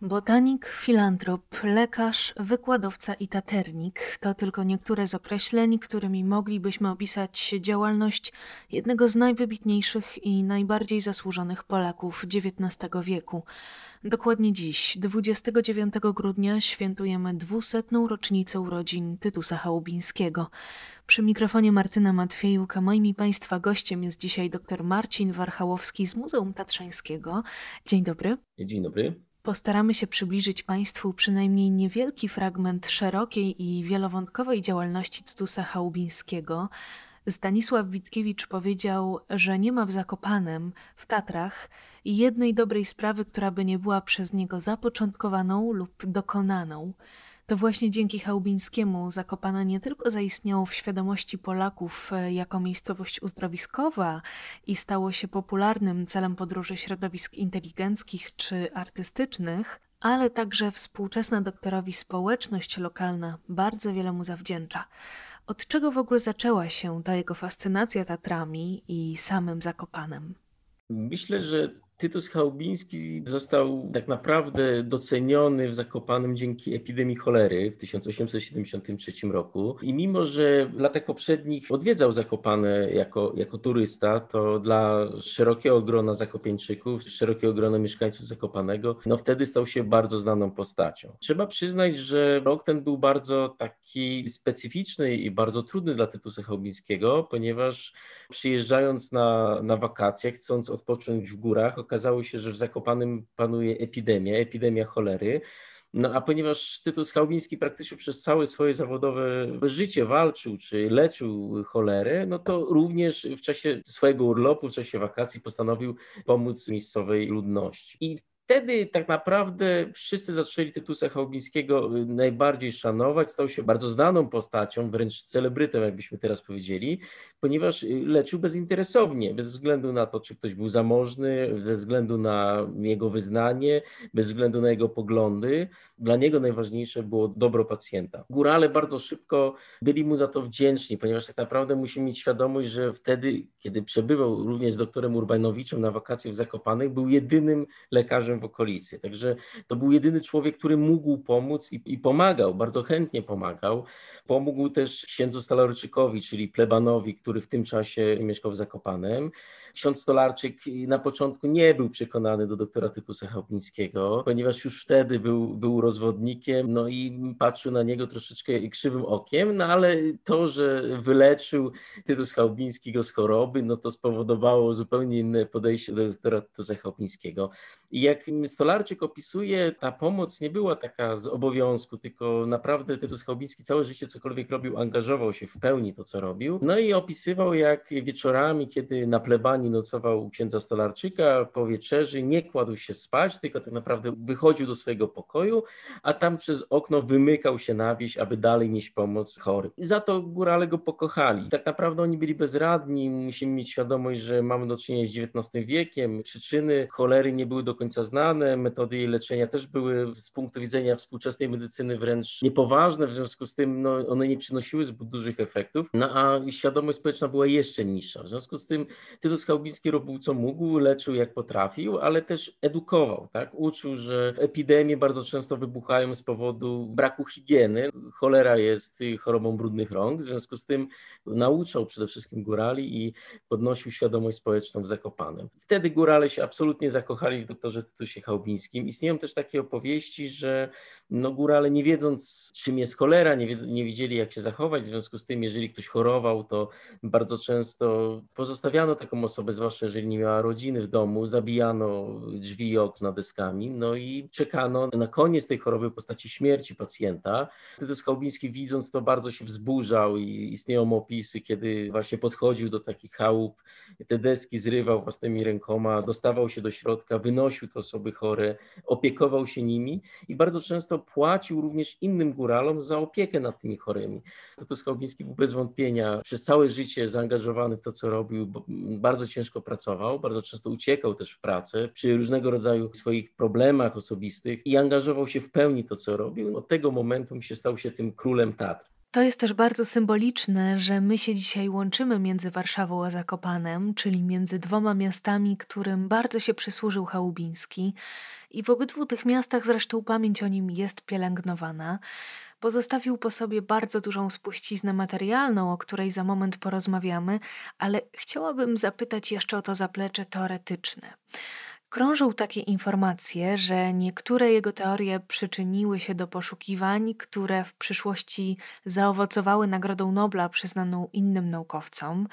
Botanik, filantrop, lekarz, wykładowca i taternik to tylko niektóre z określeń, którymi moglibyśmy opisać działalność jednego z najwybitniejszych i najbardziej zasłużonych Polaków XIX wieku. Dokładnie dziś, 29 grudnia, świętujemy dwusetną rocznicę urodzin Tytusa Chałubińskiego. Przy mikrofonie Martyna Matwiejuk, a moim i Państwa gościem jest dzisiaj dr Marcin Warchałowski z Muzeum Tatrzańskiego. Dzień dobry. Dzień dobry. Postaramy się przybliżyć Państwu przynajmniej niewielki fragment szerokiej i wielowątkowej działalności Tytusa Chałubińskiego. Stanisław Witkiewicz powiedział, że nie ma w Zakopanem, w Tatrach, jednej dobrej sprawy, która by nie była przez niego zapoczątkowaną lub dokonaną. To właśnie dzięki Chałubińskiemu Zakopane nie tylko zaistniało w świadomości Polaków e, jako miejscowość uzdrowiskowa i stało się popularnym celem podróży środowisk inteligenckich czy artystycznych, ale także współczesna doktorowi społeczność lokalna bardzo wiele mu zawdzięcza. Od czego w ogóle zaczęła się ta jego fascynacja Tatrami i samym Zakopanem? Myślę, że Tytus Chałubiński został tak naprawdę doceniony w Zakopanem dzięki epidemii cholery w 1873 roku. I mimo, że w latach poprzednich odwiedzał Zakopane jako, jako turysta, to dla szerokiego grona Zakopieńczyków, szerokiego grona mieszkańców Zakopanego, no wtedy stał się bardzo znaną postacią. Trzeba przyznać, że rok ten był bardzo taki specyficzny i bardzo trudny dla Tytusa Chałubińskiego, ponieważ przyjeżdżając na, na wakacje, chcąc odpocząć w górach, okazało się, że w Zakopanym panuje epidemia, epidemia cholery. No a ponieważ Tytus Chałubiński praktycznie przez całe swoje zawodowe życie walczył czy leczył cholerę, no to również w czasie swojego urlopu, w czasie wakacji postanowił pomóc miejscowej ludności. I wtedy tak naprawdę wszyscy zaczęli Tytusa Chałubińskiego y, najbardziej szanować. Stał się bardzo znaną postacią, wręcz celebrytą, jakbyśmy teraz powiedzieli, ponieważ y, leczył bezinteresownie, bez względu na to, czy ktoś był zamożny, bez względu na jego wyznanie, bez względu na jego poglądy. Dla niego najważniejsze było dobro pacjenta. Górale bardzo szybko byli mu za to wdzięczni, ponieważ tak naprawdę musimy mieć świadomość, że wtedy, kiedy przebywał również z doktorem Urbanowiczem na wakacje w Zakopanych, był jedynym lekarzem w okolicy. Także to był jedyny człowiek, który mógł pomóc i, i pomagał, bardzo chętnie pomagał. Pomógł też księdzu Staloryczykowi, czyli plebanowi, który w tym czasie mieszkał w Zakopanem. Ksiądz Stolarczyk na początku nie był przekonany do doktora Tytusa Chałubińskiego, ponieważ już wtedy był, był rozwodnikiem, no i patrzył na niego troszeczkę krzywym okiem, no ale to, że wyleczył Tytus Chałubiński go z choroby, no to spowodowało zupełnie inne podejście do doktora Tytusa Chałubińskiego. I jak Stolarczyk opisuje, ta pomoc nie była taka z obowiązku, tylko naprawdę Tytus Chałubiński całe życie cokolwiek robił, angażował się w pełni to, co robił. No i opisywał, jak wieczorami, kiedy na plebanii nocował u księdza Stolarczyka, po wieczerzy nie kładł się spać, tylko tak naprawdę wychodził do swojego pokoju, a tam przez okno wymykał się na wieś, aby dalej nieść pomoc chorym. I za to górale go pokochali. Tak naprawdę oni byli bezradni, musimy mieć świadomość, że mamy do czynienia z XIX wiekiem, przyczyny cholery nie były do końca znane, metody jej leczenia też były z punktu widzenia współczesnej medycyny wręcz niepoważne, w związku z tym no, one nie przynosiły zbyt dużych efektów, no a świadomość społeczna była jeszcze niższa. W związku z tym Tytus Chałubiński robił co mógł, leczył jak potrafił, ale też edukował, tak? Uczył, że epidemie bardzo często wybuchają z powodu braku higieny. Cholera jest chorobą brudnych rąk, w związku z tym nauczał przede wszystkim górali i podnosił świadomość społeczną w Zakopanem. Wtedy górale się absolutnie zakochali w doktorze Tytusie Chałubińskim. Istnieją też takie opowieści, że no górale nie wiedząc czym jest cholera, nie, nie wiedzieli jak się zachować, w związku z tym jeżeli ktoś chorował, to bardzo często pozostawiano taką osobę, zwłaszcza jeżeli nie miała rodziny w domu, zabijano drzwi i okna deskami, no i czekano na koniec tej choroby w postaci śmierci pacjenta. Tytus Chałubiński widząc to bardzo się wzburzał i istnieją opisy, kiedy właśnie podchodził do takich chałup, te deski zrywał własnymi rękoma, dostawał się do środka, wynosił te osoby chore, opiekował się nimi i bardzo często płacił również innym góralom za opiekę nad tymi chorymi. Tytus Chałubiński był bez wątpienia przez całe życie zaangażowany w to, co robił, bardzo ciężko pracował, bardzo często uciekał też w pracę przy różnego rodzaju swoich problemach osobistych i angażował się w pełni to, co robił. Od tego momentu się stał się tym królem Tatr. To jest też bardzo symboliczne, że my się dzisiaj łączymy między Warszawą a Zakopanem, czyli między dwoma miastami, którym bardzo się przysłużył Chałubiński. I w obydwu tych miastach zresztą pamięć o nim jest pielęgnowana. Pozostawił po sobie bardzo dużą spuściznę materialną, o której za moment porozmawiamy, ale chciałabym zapytać jeszcze o to zaplecze teoretyczne. Krążą takie informacje, że niektóre jego teorie przyczyniły się do poszukiwań, które w przyszłości zaowocowały Nagrodą Nobla przyznaną innym naukowcom.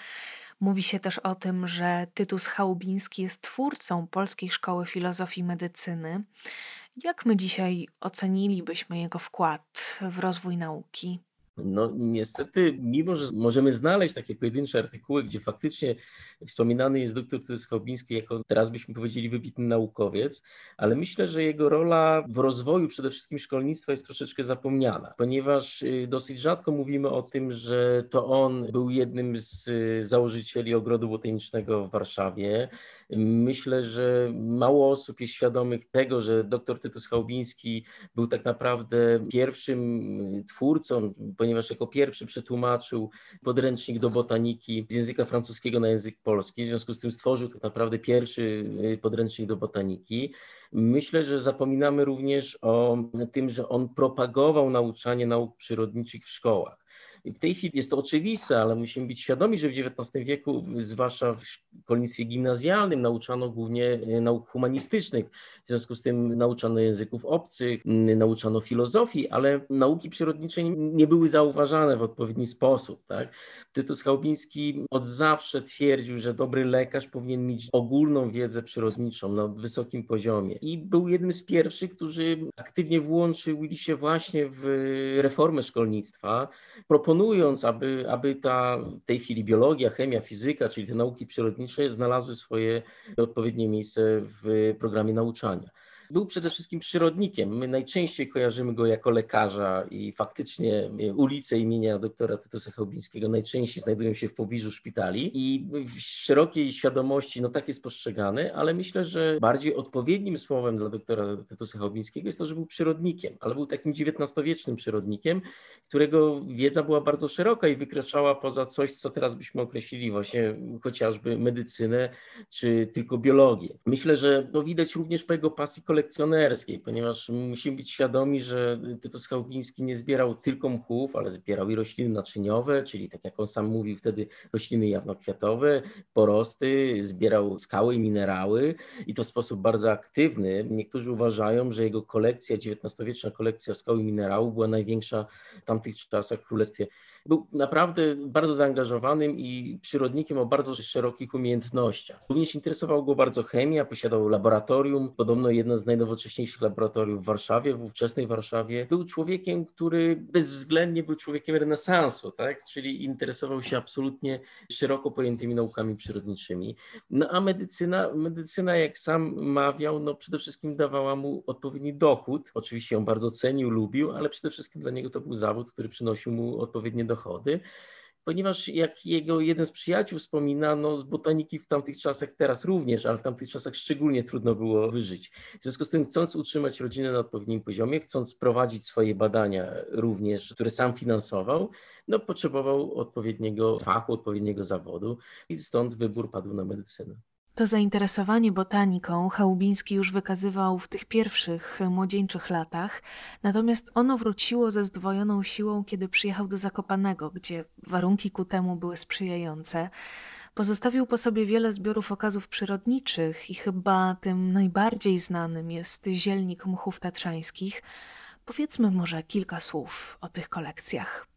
Mówi się też o tym, że Tytus Chałubiński jest twórcą Polskiej Szkoły Filozofii Medycyny. Jak my dzisiaj ocenilibyśmy jego wkład w rozwój nauki? No niestety, mimo że możemy znaleźć takie pojedyncze artykuły, gdzie faktycznie wspominany jest dr Tyskobiński jako, teraz byśmy powiedzieli, wybitny naukowiec, ale myślę, że jego rola w rozwoju przede wszystkim szkolnictwa jest troszeczkę zapomniana, ponieważ y, dosyć rzadko mówimy o tym, że to on był jednym z y, założycieli Ogrodu Botanicznego w Warszawie. Myślę, że mało osób jest świadomych tego, że dr Tytus Chałubiński był tak naprawdę pierwszym y, twórcą, ponieważ jako pierwszy przetłumaczył podręcznik do botaniki z języka francuskiego na język polski, w związku z tym stworzył tak naprawdę pierwszy y, podręcznik do botaniki. Myślę, że zapominamy również o tym, że on propagował nauczanie nauk przyrodniczych w szkołach. W tej chwili jest to oczywiste, ale musimy być świadomi, że w XIX wieku, zwłaszcza w szkolnictwie gimnazjalnym, nauczano głównie e, nauk humanistycznych. W związku z tym nauczano języków obcych, nauczano filozofii, ale nauki przyrodnicze nie były zauważane w odpowiedni sposób. Tak? Tytus Chałubiński od zawsze twierdził, że dobry lekarz powinien mieć ogólną wiedzę przyrodniczą na wysokim poziomie. I był jednym z pierwszych, którzy aktywnie włączyli się właśnie w reformę szkolnictwa, proponując proponując, aby, aby ta w tej chwili biologia, chemia, fizyka, czyli te nauki przyrodnicze znalazły swoje odpowiednie miejsce w programie nauczania. Był przede wszystkim przyrodnikiem. My najczęściej kojarzymy go jako lekarza i faktycznie ulice imienia doktora Tytusa Chałubińskiego najczęściej znajdują się w pobliżu szpitali i w szerokiej świadomości no tak jest postrzegany, ale myślę, że bardziej odpowiednim słowem dla doktora Tytusa Chałubińskiego jest to, że był przyrodnikiem, ale był takim XIX-wiecznym przyrodnikiem, którego wiedza była bardzo szeroka i wykraczała poza coś, co teraz byśmy określili właśnie chociażby medycynę czy tylko biologię. Myślę, że to widać również po jego pasji kolekcjonerskiej kolekcjonerskiej, ponieważ musimy być świadomi, że Tytus Chałubiński nie zbierał tylko mchów, ale zbierał i rośliny naczyniowe, czyli tak jak on sam mówił wtedy, rośliny jawnokwiatowe, porosty, zbierał skały i minerały i to w sposób bardzo aktywny. Niektórzy uważają, że jego kolekcja, XIX-wieczna kolekcja skał i minerałów była największa w tamtych czasach w Królestwie był naprawdę bardzo zaangażowanym i przyrodnikiem o bardzo szerokich umiejętnościach. Również interesował go bardzo chemia, posiadał laboratorium, podobno jedno z najnowocześniejszych laboratoriów w Warszawie, w ówczesnej Warszawie. Był człowiekiem, który bezwzględnie był człowiekiem renesansu, tak? czyli interesował się absolutnie szeroko pojętymi naukami przyrodniczymi. No a medycyna, medycyna jak sam mawiał, no przede wszystkim dawała mu odpowiedni dochód. Oczywiście ją bardzo cenił, lubił, ale przede wszystkim dla niego to był zawód, który przynosił mu odpowiednie dochody, ponieważ jak jego jeden z przyjaciół wspominano, z botaniki w tamtych czasach, teraz również, ale w tamtych czasach szczególnie trudno było wyżyć. W związku z tym, chcąc utrzymać rodzinę na odpowiednim poziomie, chcąc prowadzić swoje badania również, które sam finansował, no potrzebował odpowiedniego fachu, odpowiedniego zawodu i stąd wybór padł na medycynę. To zainteresowanie botaniką Chałubiński już wykazywał w tych pierwszych młodzieńczych latach, natomiast ono wróciło ze zdwojoną siłą, kiedy przyjechał do Zakopanego, gdzie warunki ku temu były sprzyjające. Pozostawił po sobie wiele zbiorów okazów przyrodniczych i chyba tym najbardziej znanym jest zielnik mchów tatrzańskich. Powiedzmy może kilka słów o tych kolekcjach.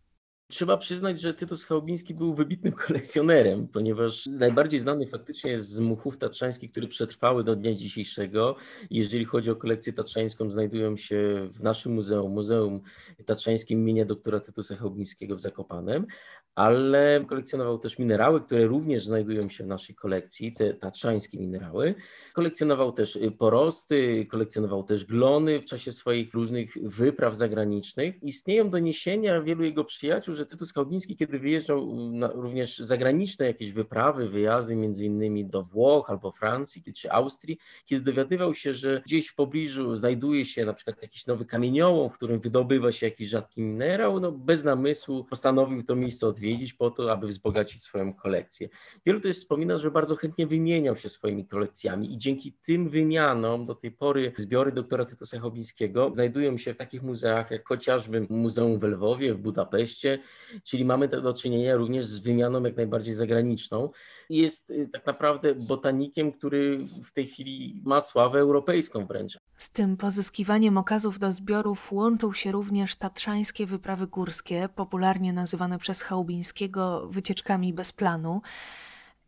Trzeba przyznać, że Tytus Chałubiński był wybitnym kolekcjonerem, ponieważ najbardziej znany faktycznie jest z muchów tatrzańskich, które przetrwały do dnia dzisiejszego. Jeżeli chodzi o kolekcję tatrzańską, znajdują się w naszym muzeum, Muzeum Tatrzańskim imienia doktora Tytusa Chałubińskiego w Zakopanem, ale kolekcjonował też minerały, które również znajdują się w naszej kolekcji, te tatrzańskie minerały. Kolekcjonował też y, porosty, kolekcjonował też glony w czasie swoich różnych wypraw zagranicznych. Istnieją doniesienia wielu jego przyjaciół, że Tytus Chałbiński, kiedy wyjeżdżał na również zagraniczne jakieś wyprawy, wyjazdy między innymi do Włoch albo Francji czy Austrii, kiedy dowiadywał się, że gdzieś w pobliżu znajduje się na przykład jakiś nowy kamieniołom, w którym wydobywa się jakiś rzadki minerał, no bez namysłu postanowił to miejsce odwiedzić po to, aby wzbogacić swoją kolekcję. Wielu też wspomina, że bardzo chętnie wymieniał się swoimi kolekcjami i dzięki tym wymianom do tej pory zbiory doktora Tytusa Chobińskiego znajdują się w takich muzeach jak chociażby Muzeum w Lwowie, w Budapeszcie, czyli mamy do czynienia również z wymianą jak najbardziej zagraniczną. Jest y, tak naprawdę botanikiem, który w tej chwili ma sławę europejską wręcz. Z tym pozyskiwaniem okazów do zbiorów łączył się również tatrzańskie wyprawy górskie, popularnie nazywane przez Chałubińskiego wycieczkami bez planu.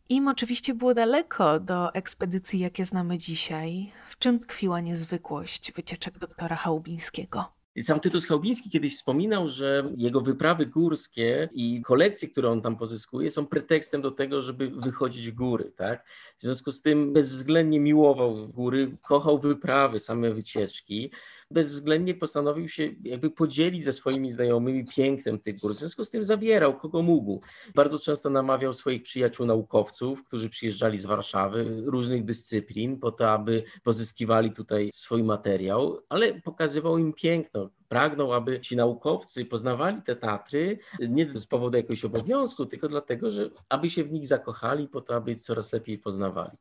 Im oczywiście było daleko do ekspedycji, jakie znamy dzisiaj. W czym tkwiła niezwykłość wycieczek doktora Chałubińskiego? Sam Tytus Chałubiński kiedyś wspominał, że jego wyprawy górskie i kolekcje, które on tam pozyskuje, są pretekstem do tego, żeby wychodzić w góry. Tak? W związku z tym bezwzględnie miłował góry, kochał wyprawy, same wycieczki bezwzględnie postanowił się jakby podzielić ze swoimi znajomymi pięknem tych gór. W związku z tym zabierał kogo mógł. Bardzo często namawiał swoich przyjaciół naukowców, którzy przyjeżdżali z Warszawy, różnych dyscyplin, po to, aby pozyskiwali tutaj swój materiał, ale pokazywał im piękno. Pragnął, aby ci naukowcy poznawali te Tatry nie z powodu jakiegoś obowiązku, tylko dlatego, że aby się w nich zakochali, po to, aby coraz lepiej poznawali.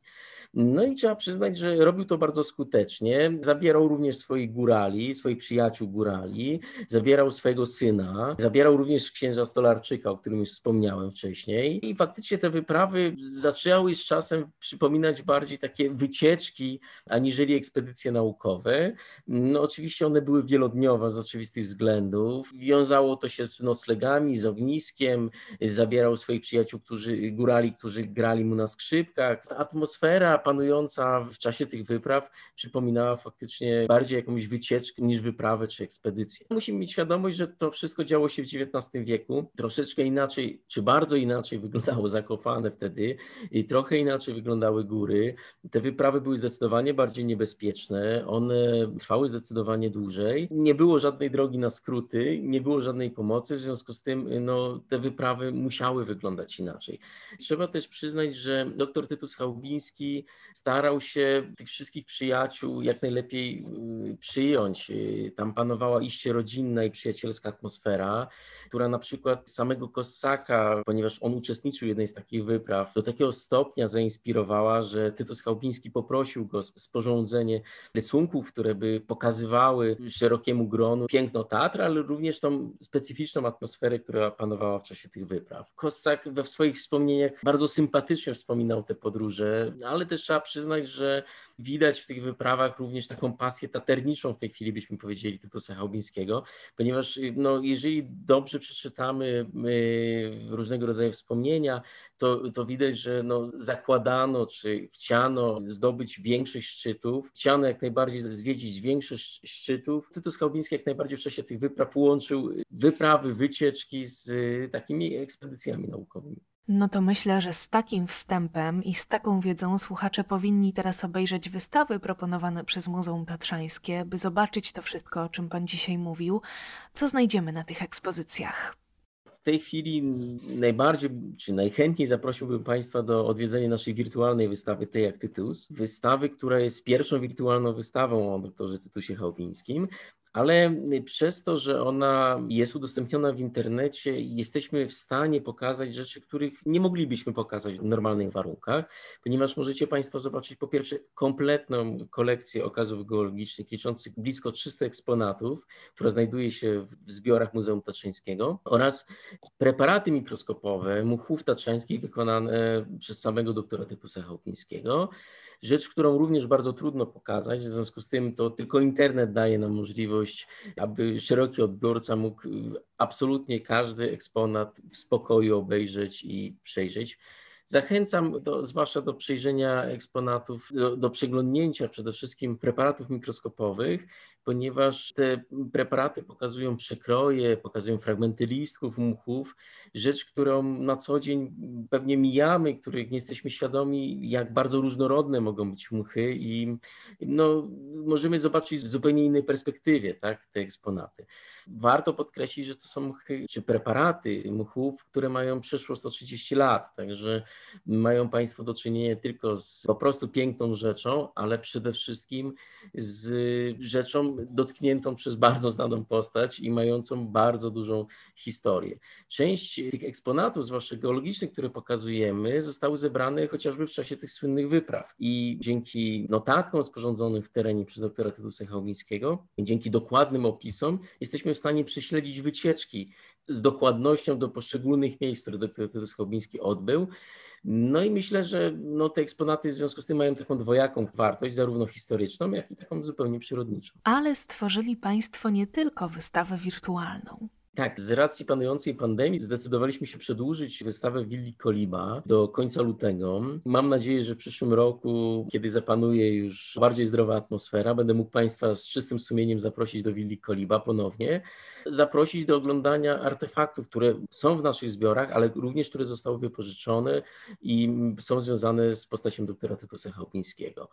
No i trzeba przyznać, że robił to bardzo skutecznie. Zabierał również swoich górali, swoich przyjaciół górali, zabierał swojego syna, zabierał również księża Stolarczyka, o którym już wspomniałem wcześniej. I faktycznie te wyprawy zaczęły z czasem przypominać bardziej takie wycieczki, aniżeli ekspedycje naukowe. No oczywiście one były wielodniowe z oczywistych względów. Wiązało to się z noclegami, z ogniskiem, zabierał swoich przyjaciół, którzy, górali, którzy grali mu na skrzypkach. Ta atmosfera panująca w czasie tych wypraw przypominała faktycznie bardziej jakąś wycieczkę niż wyprawę czy ekspedycję. Musimy mieć świadomość, że to wszystko działo się w XIX wieku. Troszeczkę inaczej, czy bardzo inaczej wyglądało Zakopane wtedy i trochę inaczej wyglądały góry. Te wyprawy były zdecydowanie bardziej niebezpieczne, one trwały zdecydowanie dłużej. Nie było żadnej drogi na skróty, nie było żadnej pomocy, w związku z tym no, te wyprawy musiały wyglądać inaczej. Trzeba też przyznać, że dr Tytus Chałubiński starał się tych wszystkich przyjaciół jak najlepiej y, przyjąć. Y, tam panowała iście rodzinna i przyjacielska atmosfera, która na przykład samego Kossaka, ponieważ on uczestniczył w jednej z takich wypraw, do takiego stopnia zainspirowała, że Tytus Chałubiński poprosił go o sporządzenie rysunków, które by pokazywały szerokiemu gronu piękno Tatr, ale również tą specyficzną atmosferę, która panowała w czasie tych wypraw. Kossak we swoich wspomnieniach bardzo sympatycznie wspominał te podróże, ale też trzeba przyznać, że widać w tych wyprawach również taką pasję taterniczą w tej chwili, byśmy powiedzieli, Tytusa Chałubińskiego, ponieważ no, jeżeli dobrze przeczytamy różnego rodzaju wspomnienia, to, to widać, że no, zakładano, czy chciano zdobyć większość szczytów, chciano jak najbardziej zwiedzić większość szczytów. Tytus Chałubiński jak najbardziej w czasie tych wypraw łączył wyprawy, wycieczki z takimi ekspedycjami naukowymi. No to myślę, że z takim wstępem i z taką wiedzą słuchacze powinni teraz obejrzeć wystawy proponowane przez Muzeum Tatrzańskie, by zobaczyć to wszystko, o czym Pan dzisiaj mówił. Co znajdziemy na tych ekspozycjach? Tej chwili najbardziej, czy najchętniej zaprosiłbym Państwa do odwiedzenia naszej wirtualnej wystawy Tej jak Tytus. Wystawy, która jest pierwszą wirtualną wystawą o doktorze Tytusie Chałupińskim, ale przez to, że ona jest udostępniona w internecie, jesteśmy w stanie pokazać rzeczy, których nie moglibyśmy pokazać w normalnych warunkach, ponieważ możecie Państwo zobaczyć po pierwsze kompletną kolekcję okazów geologicznych liczących blisko 300 eksponatów, która znajduje się w zbiorach Muzeum Tatrzańskiego oraz preparaty mikroskopowe muchów tatrzańskich wykonane przez samego doktora Tytusa Chałpińskiego. Rzecz, którą również bardzo trudno pokazać, w związku z tym to tylko internet daje nam możliwość, aby szeroki odbiorca mógł absolutnie każdy eksponat w spokoju obejrzeć i przejrzeć. Zachęcam do, zwłaszcza do przejrzenia eksponatów, do, do przeglądnięcia przede wszystkim preparatów mikroskopowych, ponieważ te preparaty pokazują przekroje, pokazują fragmenty listków, muchów, rzecz, którą na co dzień pewnie mijamy, których nie jesteśmy świadomi, jak bardzo różnorodne mogą być muchy i no, możemy zobaczyć w zupełnie innej perspektywie tak, te eksponaty. Warto podkreślić, że to są muchy, czy preparaty muchów, które mają przeszło 130 lat, także mają Państwo do czynienia tylko z po prostu piękną rzeczą, ale przede wszystkim z rzeczą dotkniętą przez bardzo znaną postać i mającą bardzo dużą historię. Część tych eksponatów, zwłaszcza geologicznych, które pokazujemy, zostały zebrane chociażby w czasie tych słynnych wypraw i dzięki notatkom sporządzonym w terenie przez doktora Tytusa Chałubińskiego, dzięki dokładnym opisom, jesteśmy w stanie prześledzić wycieczki z dokładnością do poszczególnych miejsc, które dr Chałubiński odbył. No i myślę, że no, te eksponaty w związku z tym mają taką dwojaką wartość, zarówno historyczną, jak i taką zupełnie przyrodniczą. Ale stworzyli Państwo nie tylko wystawę wirtualną. Tak, z racji panującej pandemii zdecydowaliśmy się przedłużyć wystawę Willi Koliba do końca lutego. Mam nadzieję, że w przyszłym roku, kiedy zapanuje już bardziej zdrowa atmosfera, będę mógł Państwa z czystym sumieniem zaprosić do Willi Koliba ponownie, zaprosić do oglądania artefaktów, które są w naszych zbiorach, ale również które zostały wypożyczone i są związane z postacią doktora Tytusa Chałupińskiego.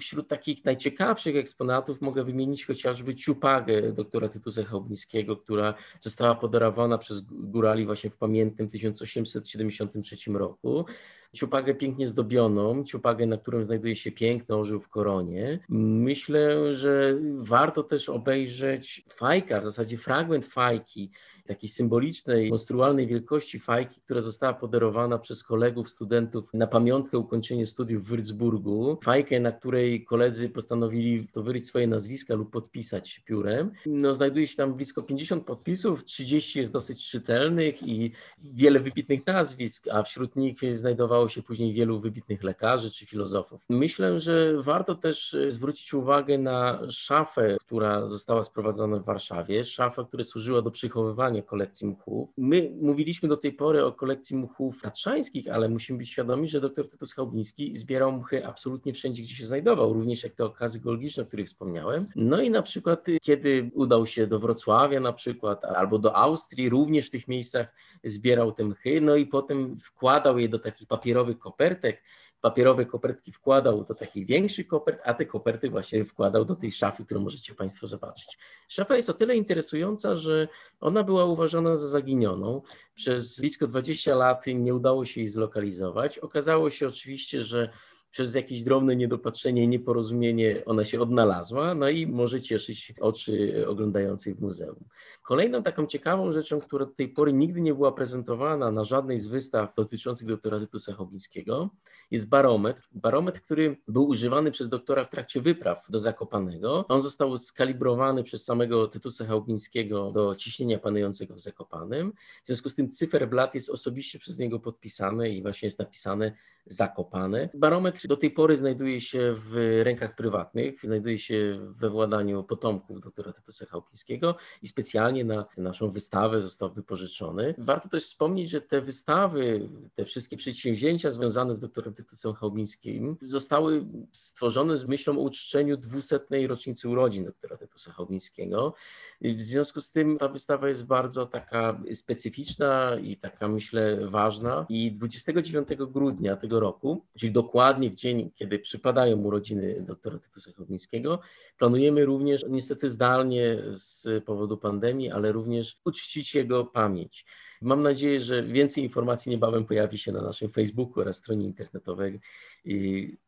Wśród takich najciekawszych eksponatów mogę wymienić chociażby ciupagę doktora Tytusa Chałupińskiego, która została została podarowana przez górali właśnie w pamiętnym 1873 roku. Ciupagę pięknie zdobioną, ciupagę, na którym znajduje się piękny orzeł w koronie. Myślę, że warto też obejrzeć fajka, w zasadzie fragment fajki, takiej symbolicznej, monstrualnej wielkości fajki, która została podarowana przez kolegów, studentów na pamiątkę ukończenia studiów w Würzburgu. Fajkę, na której koledzy postanowili towyryć swoje nazwiska lub podpisać piórem. No, znajduje się tam blisko 50 podpisów, 30 jest dosyć czytelnych i wiele wybitnych nazwisk, a wśród nich znajdowało się później wielu wybitnych lekarzy czy filozofów. Myślę, że warto też zwrócić uwagę na szafę, która została sprowadzona w Warszawie. Szafa, która służyła do przechowywania kolekcji mchów. My mówiliśmy do tej pory o kolekcji mchów tatrzańskich, ale musimy być świadomi, że dr Tytus Chałubiński zbierał mchy absolutnie wszędzie, gdzie się znajdował, również jak te okazy geologiczne, o których wspomniałem. No i na przykład, kiedy udał się do Wrocławia na przykład, albo do Austrii, również w tych miejscach zbierał te mchy, no i potem wkładał je do takich papierowych kopertek, papierowe kopertki wkładał do takich większych kopert, a te koperty właśnie wkładał do tej szafy, którą możecie Państwo zobaczyć. Szafa jest o tyle interesująca, że ona była uważana za zaginioną. Przez blisko 20 lat nie udało się jej zlokalizować. Okazało się oczywiście, że przez jakieś drobne niedopatrzenie nieporozumienie ona się odnalazła, no i może cieszyć oczy oglądających w muzeum. Kolejną taką ciekawą rzeczą, która do tej pory nigdy nie była prezentowana na żadnej z wystaw dotyczących doktora Tytusa Chałubińskiego, jest barometr. Barometr, który był używany przez doktora w trakcie wypraw do Zakopanego. On został skalibrowany przez samego Tytusa Chałubińskiego do ciśnienia panującego w Zakopanym. W związku z tym cyferblat jest osobiście przez niego podpisany i właśnie jest napisane Zakopane. Barometr do tej pory znajduje się w rękach prywatnych, znajduje się we władaniu potomków doktora Tytusa Chałupińskiego i specjalnie na naszą wystawę został wypożyczony. Warto też wspomnieć, że te wystawy, te wszystkie przedsięwzięcia związane z doktorem Tytusem Chałubińskim zostały stworzone z myślą o uczczeniu dwusetnej rocznicy urodzin doktora Tytusa Chałubińskiego. W związku z tym ta wystawa jest bardzo taka specyficzna i taka myślę ważna i 29 grudnia tego roku, czyli dokładnie w dzień, kiedy przypadają urodziny doktora Tytusa Chałubińskiego, planujemy również, niestety zdalnie z powodu pandemii, ale również uczcić jego pamięć. Mam nadzieję, że więcej informacji niebawem pojawi się na naszym Facebooku oraz stronie internetowej,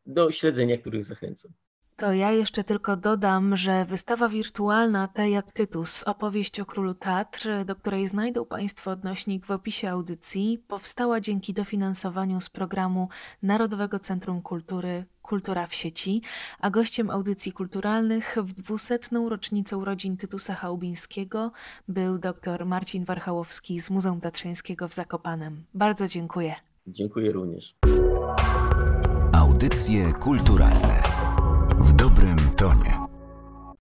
do śledzenia których zachęcam. To ja jeszcze tylko dodam, że wystawa wirtualna Te jak Tytus, opowieść o królu Tatr, do której znajdą Państwo odnośnik w opisie audycji, powstała dzięki dofinansowaniu z programu Narodowego Centrum Kultury Kultura w sieci, a gościem audycji kulturalnych w dwusetną rocznicę urodzin Tytusa Chałubińskiego był dr Marcin Warchałowski z Muzeum Tatrzańskiego w Zakopanem. Bardzo dziękuję. Dziękuję również. Audycje kulturalne w dobrym tonie.